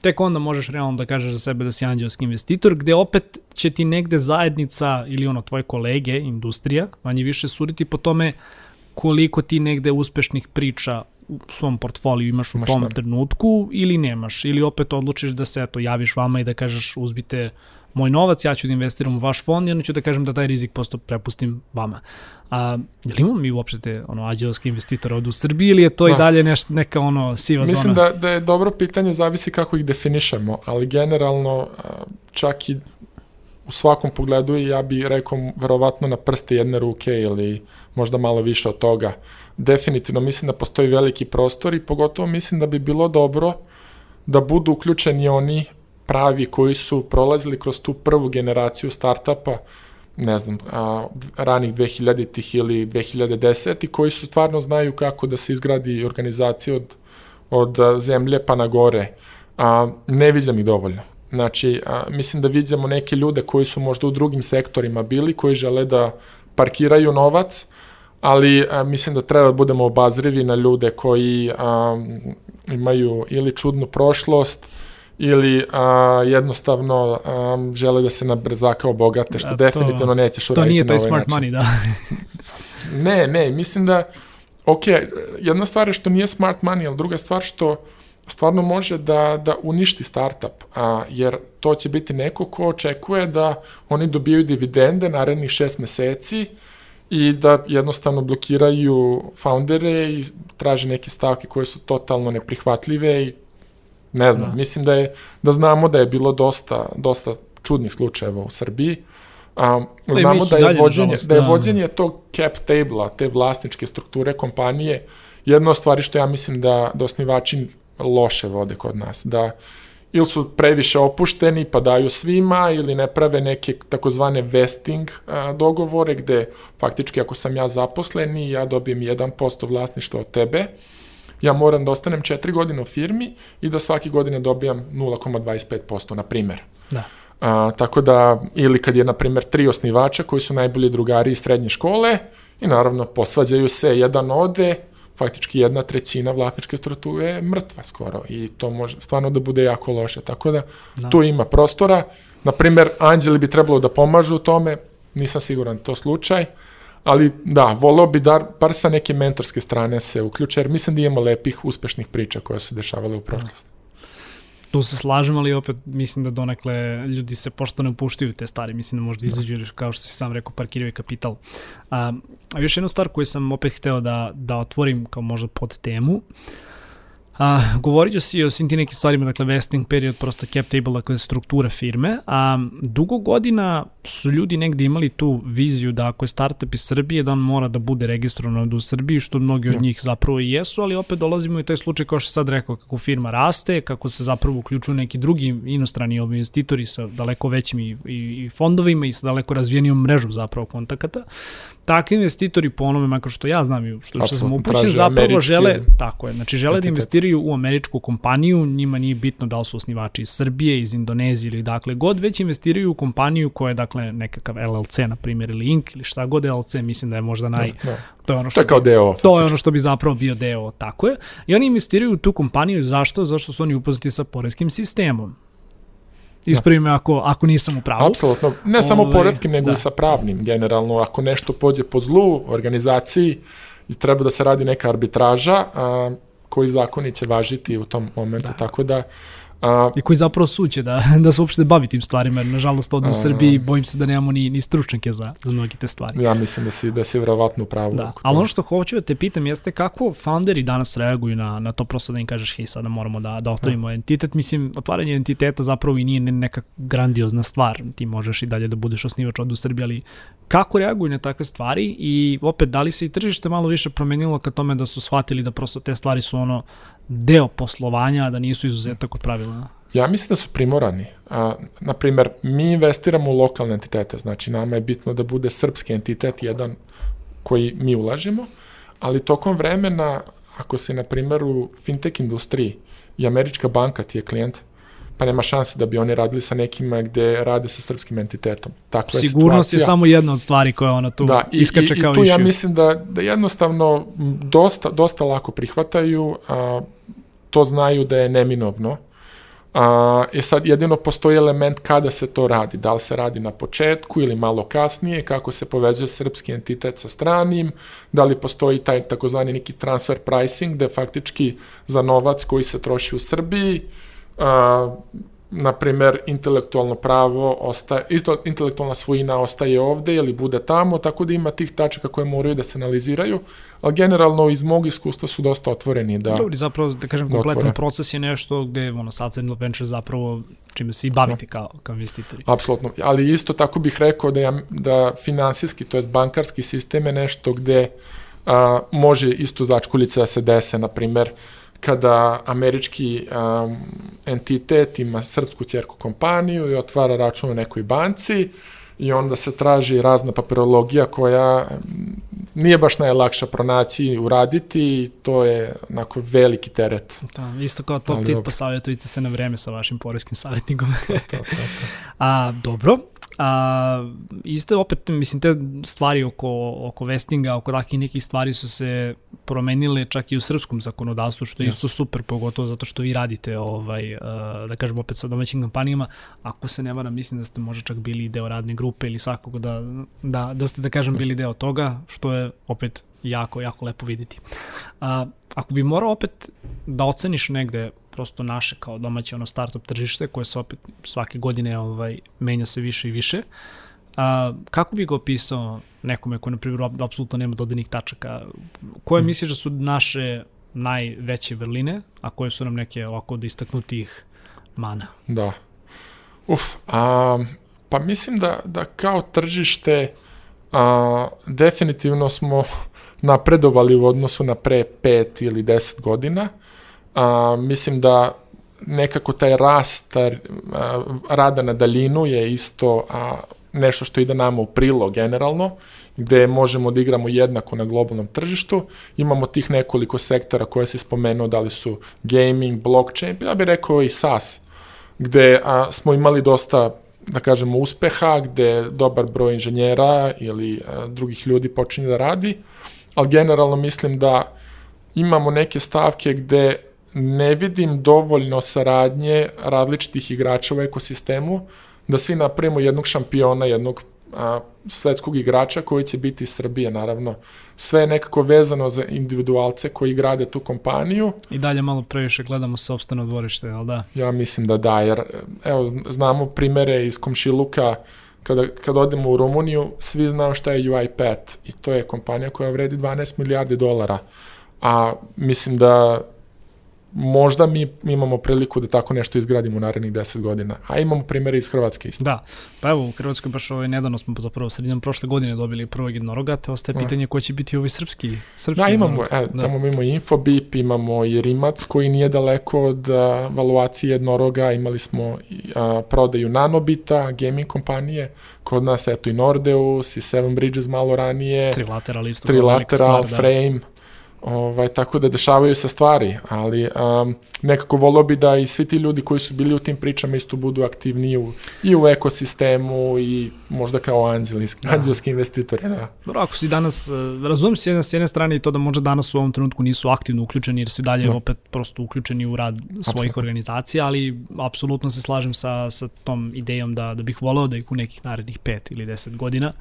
Speaker 2: tek onda možeš realno da kažeš za sebe da si anđelski investitor, gde opet će ti negde zajednica ili ono tvoje kolege, industrija, manje više suriti po tome koliko ti negde uspešnih priča svom portfoliju imaš u Maš tom ne. trenutku ili nemaš, ili opet odlučiš da se eto, javiš vama i da kažeš uzbite moj novac, ja ću da investiram u vaš fond i onda ću da kažem da taj rizik posto prepustim vama. A, je li imamo mi uopšte te ono, ađelske investitore ovde u Srbiji ili je to da. i dalje neš, neka ono siva
Speaker 1: Mislim
Speaker 2: zona?
Speaker 1: Mislim da, da je dobro pitanje, zavisi kako ih definišemo, ali generalno čak i u svakom pogledu i ja bih rekao verovatno na prste jedne ruke ili možda malo više od toga. Definitivno mislim da postoji veliki prostor i pogotovo mislim da bi bilo dobro da budu uključeni oni pravi koji su prolazili kroz tu prvu generaciju startapa, ne znam, a, ranih 2000-ih ili 2010 i koji su stvarno znaju kako da se izgradi organizacija od, od zemlje pa na gore. A, ne vidim ih dovoljno. Znači, a, mislim da vidimo neke ljude koji su možda u drugim sektorima bili, koji žele da parkiraju novac, ali a, mislim da treba da budemo obazrivi na ljude koji a, imaju ili čudnu prošlost, ili a, jednostavno a, žele da se na brzaka obogate, što da, to, definitivno nećeš uraditi
Speaker 2: To nije taj smart način. money, da.
Speaker 1: ne, ne, mislim da, ok, jedna stvar je što nije smart money, ali druga stvar što stvarno može da, da uništi startup, a, jer to će biti neko ko očekuje da oni dobijaju dividende narednih šest meseci i da jednostavno blokiraju foundere i traže neke stavke koje su totalno neprihvatljive i ne znam, da. mislim da je da znamo da je bilo dosta dosta čudnih slučajeva u Srbiji. Um, znamo da je vođenje da je da. vođenje tog cap table-a, te vlasničke strukture kompanije jedna od stvari što ja mislim da da osnivači loše vode kod nas, da ili su previše opušteni pa daju svima ili ne prave neke takozvane vesting a, dogovore gde faktički ako sam ja zaposleni ja dobijem 1% vlasništva od tebe, ja moram da ostanem 4 godine u firmi i da svaki godine dobijam 0,25%, na primer.
Speaker 2: Da.
Speaker 1: A, tako da, ili kad je, na primer, tri osnivača koji su najbolji drugari iz srednje škole i naravno posvađaju se, jedan ode, faktički jedna trećina vlasničke strukture je mrtva skoro i to može stvarno da bude jako loše. Tako da, da. tu ima prostora. Na primer, anđeli bi trebalo da pomažu u tome, nisam siguran da to slučaj, ali da, volao bi da bar sa neke mentorske strane se uključe, jer mislim da imamo lepih, uspešnih priča koje su dešavale u prošlosti.
Speaker 2: Tu se slažem, ali opet mislim da donekle ljudi se pošto ne upuštaju te stvari, mislim da možda izađu, kao što si sam rekao, parkiraju kapital. A, a još jednu stvar koju sam opet hteo da, da otvorim kao možda pod temu, A, govorit ću si o svim ti nekim stvarima, dakle vesting period, prosto cap table, dakle struktura firme. A, dugo godina su ljudi negde imali tu viziju da ako je startup iz Srbije, da on mora da bude registrovan u Srbiji, što mnogi od ja. njih zapravo i jesu, ali opet dolazimo i taj slučaj kao što sad rekao, kako firma raste, kako se zapravo uključuju neki drugi inostrani investitori sa daleko većim i, i, i fondovima i sa daleko razvijenijom mrežom zapravo kontakata takvi investitori po onome, makar što ja znam i što, što sam upućen, zapravo žele, tako je, znači žele da investiraju u američku kompaniju, njima nije bitno da li su osnivači iz Srbije, iz Indonezije ili dakle god, već investiraju u kompaniju koja je dakle nekakav LLC, na primjer, ili Inc. ili šta god LLC, mislim da je možda naj... Da, da.
Speaker 1: To je ono što, to je kao deo.
Speaker 2: To je ono što bi zapravo bio deo, tako je. I oni investiraju u tu kompaniju, zašto? Zašto su oni upoznati sa poreskim sistemom. Ispravi me ako, ako nisam u pravu.
Speaker 1: Apsolutno. Ne samo Ove, ovaj, poredskim, nego da. i sa pravnim. Generalno, ako nešto pođe po zlu organizaciji i treba da se radi neka arbitraža, a, koji zakoni će važiti u tom momentu. Da. Tako da
Speaker 2: A, I koji zapravo suće da, da se uopšte bavi tim stvarima, jer nažalost ovdje u Srbiji bojim se da nemamo ni, ni stručnjake za, za mnogi te stvari.
Speaker 1: Ja mislim da si, da si vjerovatno u pravu.
Speaker 2: Da. Ali ono što hoću da te pitam jeste kako founderi danas reaguju na, na to prosto da im kažeš hej sada moramo da, da otvorimo ja. entitet. Mislim, otvaranje entiteta zapravo i nije neka grandiozna stvar. Ti možeš i dalje da budeš osnivač od u Srbiji, ali kako reaguju na takve stvari i opet da li se i tržište malo više promenilo ka tome da su shvatili da prosto te stvari su ono deo poslovanja, da nisu izuzetak od pravila?
Speaker 1: Ja mislim da su primorani. A, naprimer, mi investiramo u lokalne entitete, znači nama je bitno da bude srpski entitet jedan koji mi ulažemo, ali tokom vremena, ako se, na primjer, u fintech industriji i američka banka ti je klijent, pa nema šanse da bi oni radili sa nekima gde rade sa srpskim entitetom.
Speaker 2: Takva Sigurnost je, je samo jedna od stvari koja ona tu da, i, iskače
Speaker 1: i,
Speaker 2: kao
Speaker 1: i tu išiju. ja mislim da, da jednostavno dosta, dosta lako prihvataju, a, to znaju da je neminovno. A, je sad jedino postoji element kada se to radi, da li se radi na početku ili malo kasnije, kako se povezuje srpski entitet sa stranim, da li postoji taj takozvani neki transfer pricing, gde faktički za novac koji se troši u Srbiji, a, na primer, intelektualno pravo ostaje, isto intelektualna svojina ostaje ovde ili bude tamo, tako da ima tih tačaka koje moraju da se analiziraju, ali generalno iz mog iskustva su dosta otvoreni da
Speaker 2: Dobri, zapravo, da kažem, da kompletan otvore. proces je nešto gde ono, Sunset Venture zapravo čime se i bavite no. kao, kao investitori.
Speaker 1: Apsolutno, ali isto tako bih rekao da, ja, da finansijski, to je bankarski sistem je nešto gde a, može isto začkulice da se dese, na primer, kada američki um, entitet ima srpsku ćerku kompaniju i otvara račun u nekoj banci i onda se traži razna papirologija koja nije baš najlakša pronaći i uraditi i to je onako veliki teret.
Speaker 2: Da, isto kao top tip, posavjetujte se na vreme sa vašim porezkim savjetnikom. to, to, to, to. A, dobro, A, isto opet, mislim, te stvari oko, oko vestinga, oko takih nekih stvari su se promenile čak i u srpskom zakonodavstvu, što je yes. isto super, pogotovo zato što vi radite, ovaj, uh, da kažem, opet sa domaćim kompanijama. Ako se ne varam, mislim da ste možda čak bili deo radne grupe ili svakog da, da, da ste, da kažem, bili deo toga, što je opet jako, jako lepo videti. A, ako bi morao opet da oceniš negde prosto naše kao domaće ono startup tržište koje se opet svake godine ovaj menja se više i više. A, kako bi ga opisao nekome ko na primjer apsolutno nema dodanih tačaka? Koje mm. misliš da su naše najveće vrline, a koje su nam neke ovako da istaknutih mana?
Speaker 1: Da. Uf, a, pa mislim da, da kao tržište a, definitivno smo napredovali u odnosu na pre 5 ili 10 godina a, mislim da nekako taj rast a, rada na daljinu je isto a, nešto što ide nama u prilog generalno, gde možemo da igramo jednako na globalnom tržištu. Imamo tih nekoliko sektora koje se spomenuo, da li su gaming, blockchain, ja bih rekao i SaaS, gde a, smo imali dosta da kažemo, uspeha, gde dobar broj inženjera ili a, drugih ljudi počinje da radi, ali generalno mislim da imamo neke stavke gde ne vidim dovoljno saradnje različitih igrača u ekosistemu da svi napravimo jednog šampiona, jednog a, svetskog igrača koji će biti iz Srbije, naravno. Sve je nekako vezano za individualce koji grade tu kompaniju.
Speaker 2: I dalje malo previše gledamo sobstveno dvorište, ali da?
Speaker 1: Ja mislim da da, jer evo, znamo primere iz komšiluka, kada, kada odemo u Rumuniju, svi znaju šta je UiPath i to je kompanija koja vredi 12 milijardi dolara. A mislim da možda mi imamo priliku da tako nešto izgradimo u narednih 10 godina. A imamo primere iz Hrvatske isto.
Speaker 2: Da, pa evo u Hrvatskoj baš ovaj, nedavno smo zapravo sredinom prošle godine dobili prvog jednoroga, te ostaje da. pitanje ko će biti ovaj srpski, srpski
Speaker 1: Da, imamo, e, da. tamo imamo Infobip, imamo i Rimac koji nije daleko od a, valuacije jednoroga, imali smo a, prodaju Nanobita, gaming kompanije, kod nas eto i Nordeus i Seven Bridges malo ranije.
Speaker 2: Trilateral isto.
Speaker 1: Trilateral, stvar, da. Frame. Da Ovaj, tako da dešavaju se stvari, ali um, nekako volio bi da i svi ti ljudi koji su bili u tim pričama isto budu aktivniji u, i u ekosistemu i možda kao anđelski, da. anđelski investitori. Da.
Speaker 2: Dobro, ako si danas, eh, razumem s jedne, s jedne strane i to da možda danas u ovom trenutku nisu aktivno uključeni jer su dalje no. opet prosto uključeni u rad svojih Absolutno. organizacija, ali apsolutno se slažem sa, sa tom idejom da, da bih voleo da ih u nekih narednih 5 ili 10 godina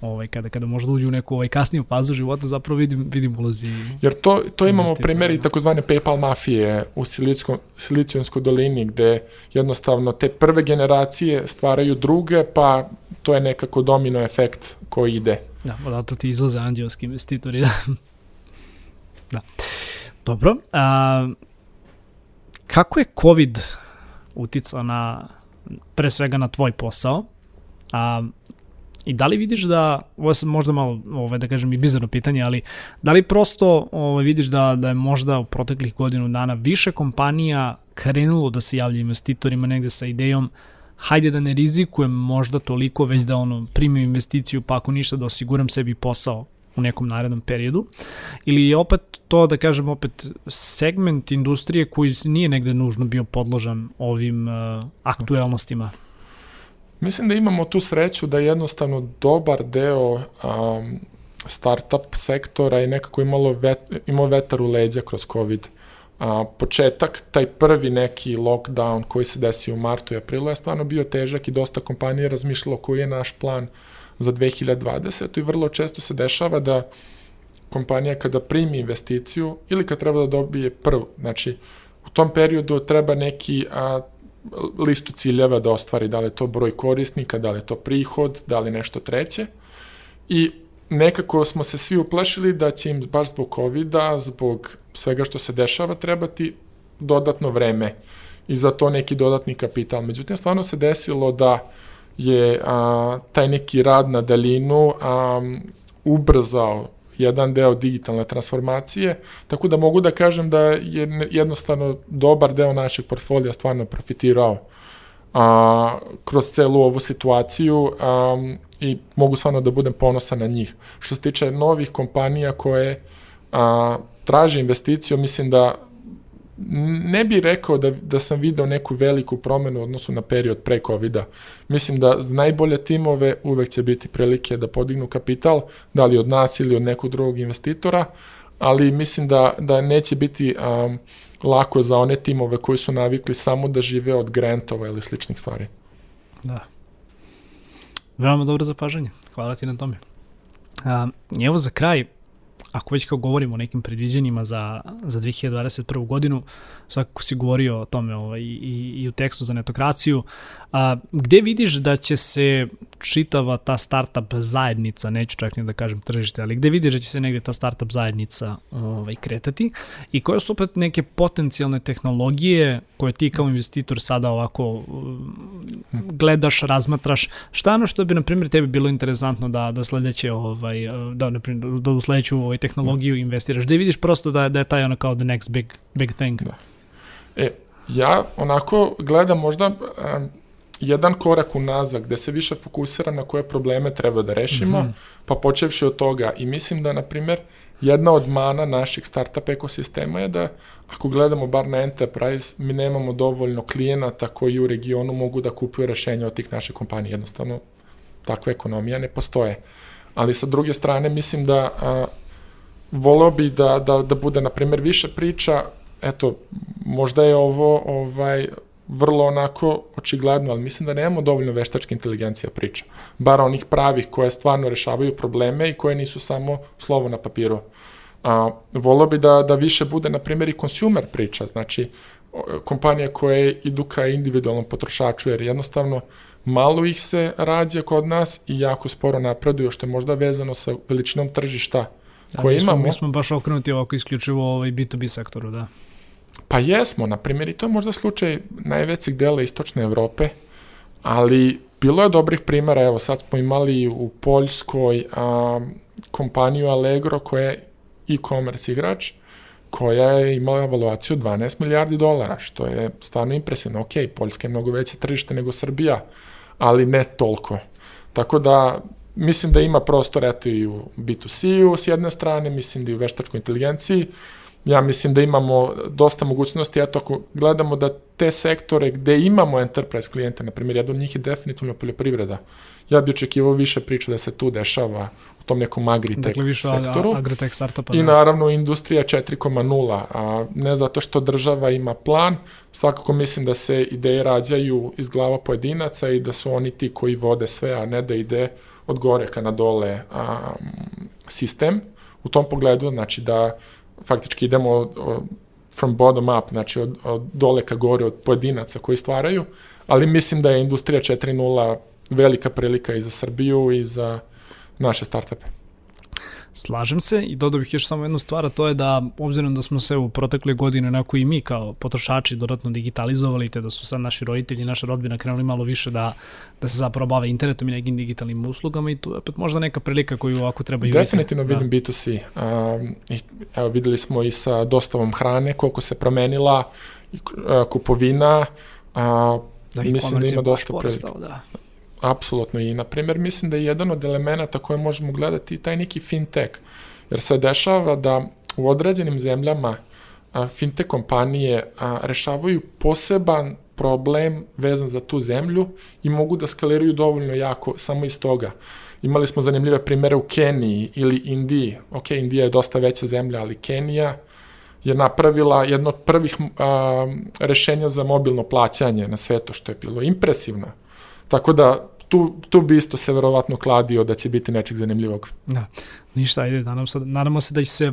Speaker 2: ovaj, kada, kada možda uđu u neku ovaj, kasniju fazu života, zapravo vidim, vidim ulozi.
Speaker 1: Jer to, to imamo primjeri da. takozvane PayPal mafije u Silicijonskoj dolini, gde jednostavno te prve generacije stvaraju druge, pa to je nekako domino efekt koji ide.
Speaker 2: Da, odato ti izlaze anđelski investitori. Da. da. Dobro. A, kako je COVID uticao na, pre svega na tvoj posao? A, I da li vidiš da, ovo je možda malo, ovaj, da kažem i bizarno pitanje, ali da li prosto ovaj, vidiš da, da je možda u proteklih godinu dana više kompanija krenulo da se javlja investitorima negde sa idejom hajde da ne rizikujem možda toliko, već da ono primim investiciju pa ako ništa da osiguram sebi posao u nekom narednom periodu? Ili je opet to da kažem opet segment industrije koji nije negde nužno bio podložan ovim uh, aktuelnostima
Speaker 1: Mislim da imamo tu sreću da jednostavno dobar deo um, startup sektora je nekako imalo vet, imao vetar u leđa kroz COVID. A, početak, taj prvi neki lockdown koji se desio u martu i aprilu je stvarno bio težak i dosta kompanije razmišljalo koji je naš plan za 2020. I vrlo često se dešava da kompanija kada primi investiciju ili kad treba da dobije prvu, znači u tom periodu treba neki a, listu ciljeva da ostvari, da li je to broj korisnika, da li je to prihod, da li nešto treće. I nekako smo se svi uplašili da će im baš zbog covid zbog svega što se dešava, trebati dodatno vreme i za to neki dodatni kapital. Međutim, stvarno se desilo da je a, taj neki rad na daljinu a, ubrzao jedan deo digitalne transformacije, tako da mogu da kažem da je jednostavno dobar deo našeg portfolija stvarno profitirao a, kroz celu ovu situaciju a, i mogu stvarno da budem ponosan na njih. Što se tiče novih kompanija koje a, traže investiciju, mislim da ne bih rekao da, da sam video neku veliku promenu u odnosu na period pre covid -a. Mislim da za najbolje timove uvek će biti prilike da podignu kapital, da li od nas ili od nekog drugog investitora, ali mislim da, da neće biti um, lako za one timove koji su navikli samo da žive od grantova ili sličnih stvari.
Speaker 2: Da. Veoma dobro zapažanje. Hvala ti na tome. A, evo za kraj, ako već kao govorimo o nekim predviđenjima za, za 2021. godinu, svakako si govorio o tome ovaj, i, i u tekstu za netokraciju, a, gde vidiš da će se čitava ta startup zajednica, neću čak ni da kažem tržište, ali gde vidiš da će se negde ta startup zajednica ovaj, kretati i koje su opet neke potencijalne tehnologije koje ti kao investitor sada ovako um, gledaš, razmatraš, šta ono što bi na primjer tebi bilo interesantno da da sledeće ovaj da na primjer da u sledeću ovaj tehnologiju investiraš, da vidiš prosto da da je taj ono kao the next big big thing. Da.
Speaker 1: E, ja onako gledam možda um, jedan korak unazad gde se više fokusira na koje probleme treba da rešimo, mm -hmm. pa počevši od toga i mislim da na primjer jedna od mana naših startup ekosistema je da ako gledamo bar na enterprise, mi nemamo dovoljno klijenata koji u regionu mogu da kupuju rešenja od tih naših kompanija. Jednostavno, takva ekonomija ne postoje. Ali sa druge strane, mislim da a, voleo bi da, da, da bude, na primjer, više priča, eto, možda je ovo ovaj, vrlo onako očigledno, ali mislim da nemamo dovoljno veštačke inteligencija priča. Bar onih pravih koje stvarno rešavaju probleme i koje nisu samo slovo na papiru. A, volio bi da, da više bude, na primjer, i consumer priča, znači kompanije koje idu ka individualnom potrošaču, jer jednostavno malo ih se rađa kod nas i jako sporo napreduju, što je možda vezano sa veličinom tržišta da, koje
Speaker 2: mi smo,
Speaker 1: imamo.
Speaker 2: Mi smo baš okrenuti ovako isključivo ovaj B2B sektoru, da.
Speaker 1: Pa jesmo, na primjer, i to je možda slučaj najvećeg dela istočne Evrope, ali bilo je dobrih primjera, evo sad smo imali u Poljskoj a, kompaniju Allegro koja je e-commerce igrač, koja je imala evaluaciju 12 milijardi dolara, što je stvarno impresivno. Ok, Poljska je mnogo veće tržište nego Srbija, ali ne toliko. Tako da, mislim da ima prostor eto i u B2C-u s jedne strane, mislim da i u veštačkoj inteligenciji, ja mislim da imamo dosta mogućnosti, eto ako gledamo da te sektore gde imamo enterprise klijente, na primjer, jedan od njih je definitivno poljoprivreda. Ja bih očekivao više priča da se tu dešava u tom nekom agritech dakle, više sektoru.
Speaker 2: Agritech startupa.
Speaker 1: I da. naravno industrija 4.0, a ne zato što država ima plan, svakako mislim da se ideje rađaju iz glava pojedinaca i da su oni ti koji vode sve, a ne da ide od gore ka na dole a, sistem. U tom pogledu, znači da faktički idemo od, od, from bottom up, znači od, od dole ka gore, od pojedinaca koji stvaraju, ali mislim da je industrija 4.0 velika prilika i za Srbiju i za naše startupe.
Speaker 2: Slažem se i dodao bih još samo jednu stvar, a to je da obzirom da smo se u protekle godine onako i mi kao potrošači dodatno digitalizovali, te da su sad naši roditelji i naša rodbina krenuli malo više da, da se zapravo bave internetom i nekim digitalnim uslugama i tu je opet možda neka prilika koju ovako treba i
Speaker 1: Definitivno da. vidim B2C. Um, i, evo, videli smo i sa dostavom hrane koliko se promenila uh, kupovina, uh, da, mislim da ima dosta prilika. Da. Apsolutno i, na primjer, mislim da je jedan od elemenata koje možemo gledati taj neki fintech, jer se dešava da u određenim zemljama a, fintech kompanije a, rešavaju poseban problem vezan za tu zemlju i mogu da skaliraju dovoljno jako samo iz toga. Imali smo zanimljive primere u Keniji ili Indiji. Ok, Indija je dosta veća zemlja, ali Kenija je napravila jedno od prvih a, rešenja za mobilno plaćanje na svetu, što je bilo impresivno. Tako da tu, tu bi isto se verovatno kladio da će biti nečeg zanimljivog.
Speaker 2: Da, ništa, ajde, nadamo se, nadamo se da će se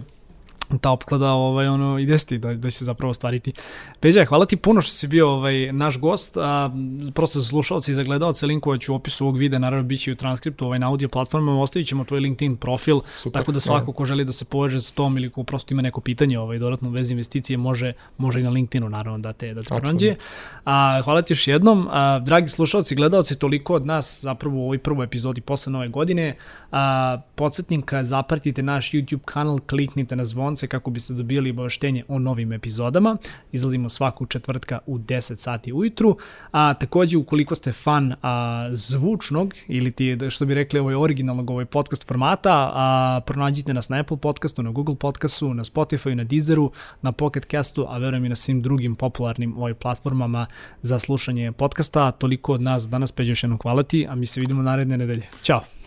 Speaker 2: ta opklada ovaj ono i desiti da da će se zapravo ostvariti. Peđa, hvala ti puno što si bio ovaj naš gost. A, prosto za slušaoce i za gledaoce linkovaću u opisu ovog videa, naravno biće i u transkriptu ovaj na audio platformama, ostavićemo tvoj LinkedIn profil, Super, tako da svako ko želi da se poveže s tom ili ko prosto ima neko pitanje ovaj dodatno u vezi investicije može može i na LinkedInu naravno da te da te pronađe. A hvala ti još jednom. A, dragi slušaoci i gledaoci, toliko od nas zapravo u ovoj prvoj epizodi posle nove godine. A, podsjetnika zapratite naš YouTube kanal, kliknite na zvon zvonce kako biste dobili obaveštenje o novim epizodama. Izlazimo svaku četvrtka u 10 sati ujutru. A takođe ukoliko ste fan a, zvučnog ili ti što bi rekli ovaj originalnog ovaj podcast formata, a pronađite nas na Apple podcastu, na Google podcastu, na Spotify, na Deezeru, na Pocket Castu, a verujem i na svim drugim popularnim ovaj platformama za slušanje podcasta. Toliko od nas danas, Peđo, još jednom hvala ti, a mi se vidimo naredne nedelje. Ćao!
Speaker 1: Ćao!